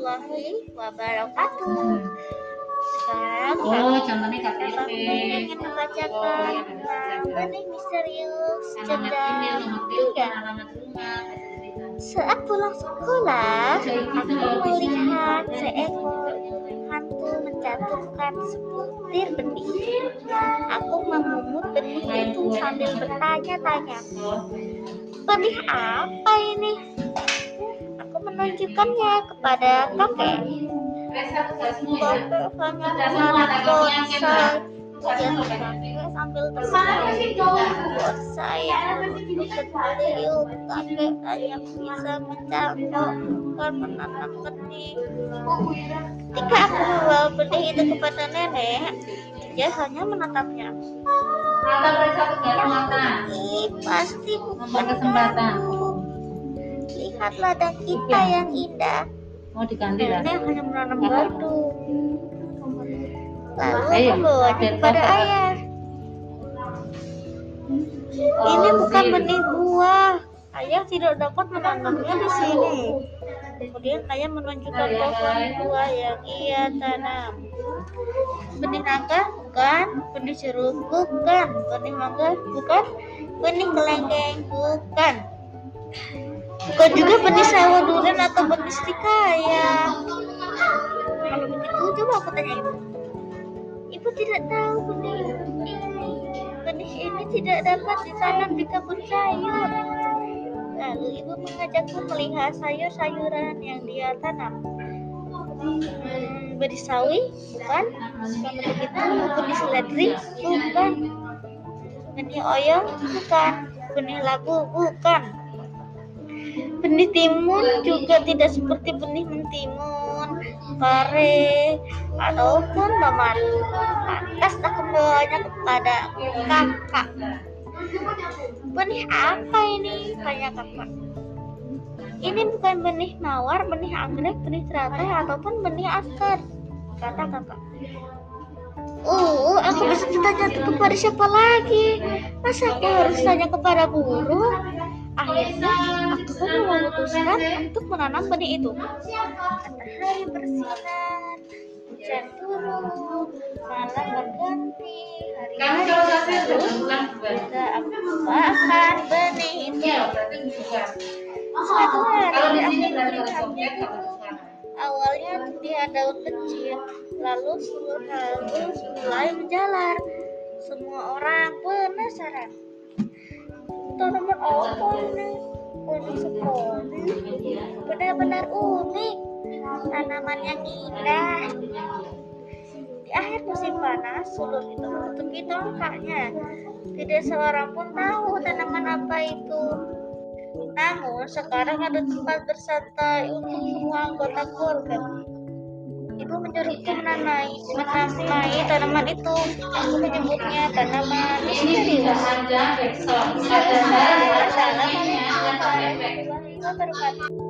warahmatullahi wabarakatuh. Sekarang Oh, contohnya KTP. Membacakan tentang benih misterius Alamat email, jejak nomor tiga. Saat pulang sekolah, aku melihat seekor hantu menjatuhkan sebutir benih. Aku memungut benih itu sambil bertanya-tanya, benih apa ini? Menunjukkannya kepada kakek. Kakek hanya menarik sambil tersenyum. Bonsai kecil kakek hanya bisa mencampurkan menanam benih. Ketika aku membawa benih itu kepada nenek, dia hanya menatapnya. Mata periksa kegiatan mata. Ini pasti bukan kesempatan. Kamu. Lihat ladang kita yang indah. Mau diganti lah. Nenek hanya menanam gandum. Lalu Ayo, membawanya biar kepada bapak. ayah. Ini bukan benih buah. Ayah tidak dapat menanamnya di sini. Kemudian ayah menunjukkan pohon buah yang ia tanam. Benih nangka bukan, benih jeruk bukan, benih mangga bukan, benih kelenggeng bukan. Bukan juga benih sawo durian atau benih serikaya. Kalau begitu coba aku tanya ibu. Ibu tidak tahu benih ini. Benih ini tidak dapat ditanam di kebun sayur. Lalu ibu mengajakku melihat sayur-sayuran yang dia tanam. Hmm, benih sawi bukan, bukan begitu. Benih seledri bukan. Benih oyong bukan. Benih labu bukan. Benih timun juga tidak seperti benih mentimun, pare, ataupun tomat. Lantas aku membawanya kepada kakak. Benih apa ini? Tanya kakak. Ini bukan benih mawar, benih anggrek, benih teratai, ataupun benih askar. Kata kakak. Oh, aku bisa bertanya kepada siapa lagi? Masa aku harus tanya kepada burung? Aku pun memutuskan untuk menanam benih itu. Matahari bersinar, hujan turun, malam berganti, hari Kamu kalau kasih berlalu, udah bulan bulan. hingga aku makan benih itu. Iya. Suatu hari, aku kalau itu. Awalnya terlihat daun kecil, lalu seluruh halus mulai menjalar. Semua orang penasaran. Tanaman apa ini? Unik sekali. Benar-benar unik. Tanaman yang indah. Di akhir musim panas, sulur itu menutupi tongkaknya. Tidak seorang pun tahu tanaman apa itu. Namun sekarang ada tempat bersantai untuk semua anggota keluarga. Ibu menyuruhku menanai, menamai tanaman itu. Aku menyebutnya tanaman. Ada, besok. Ada, wabarakatuh.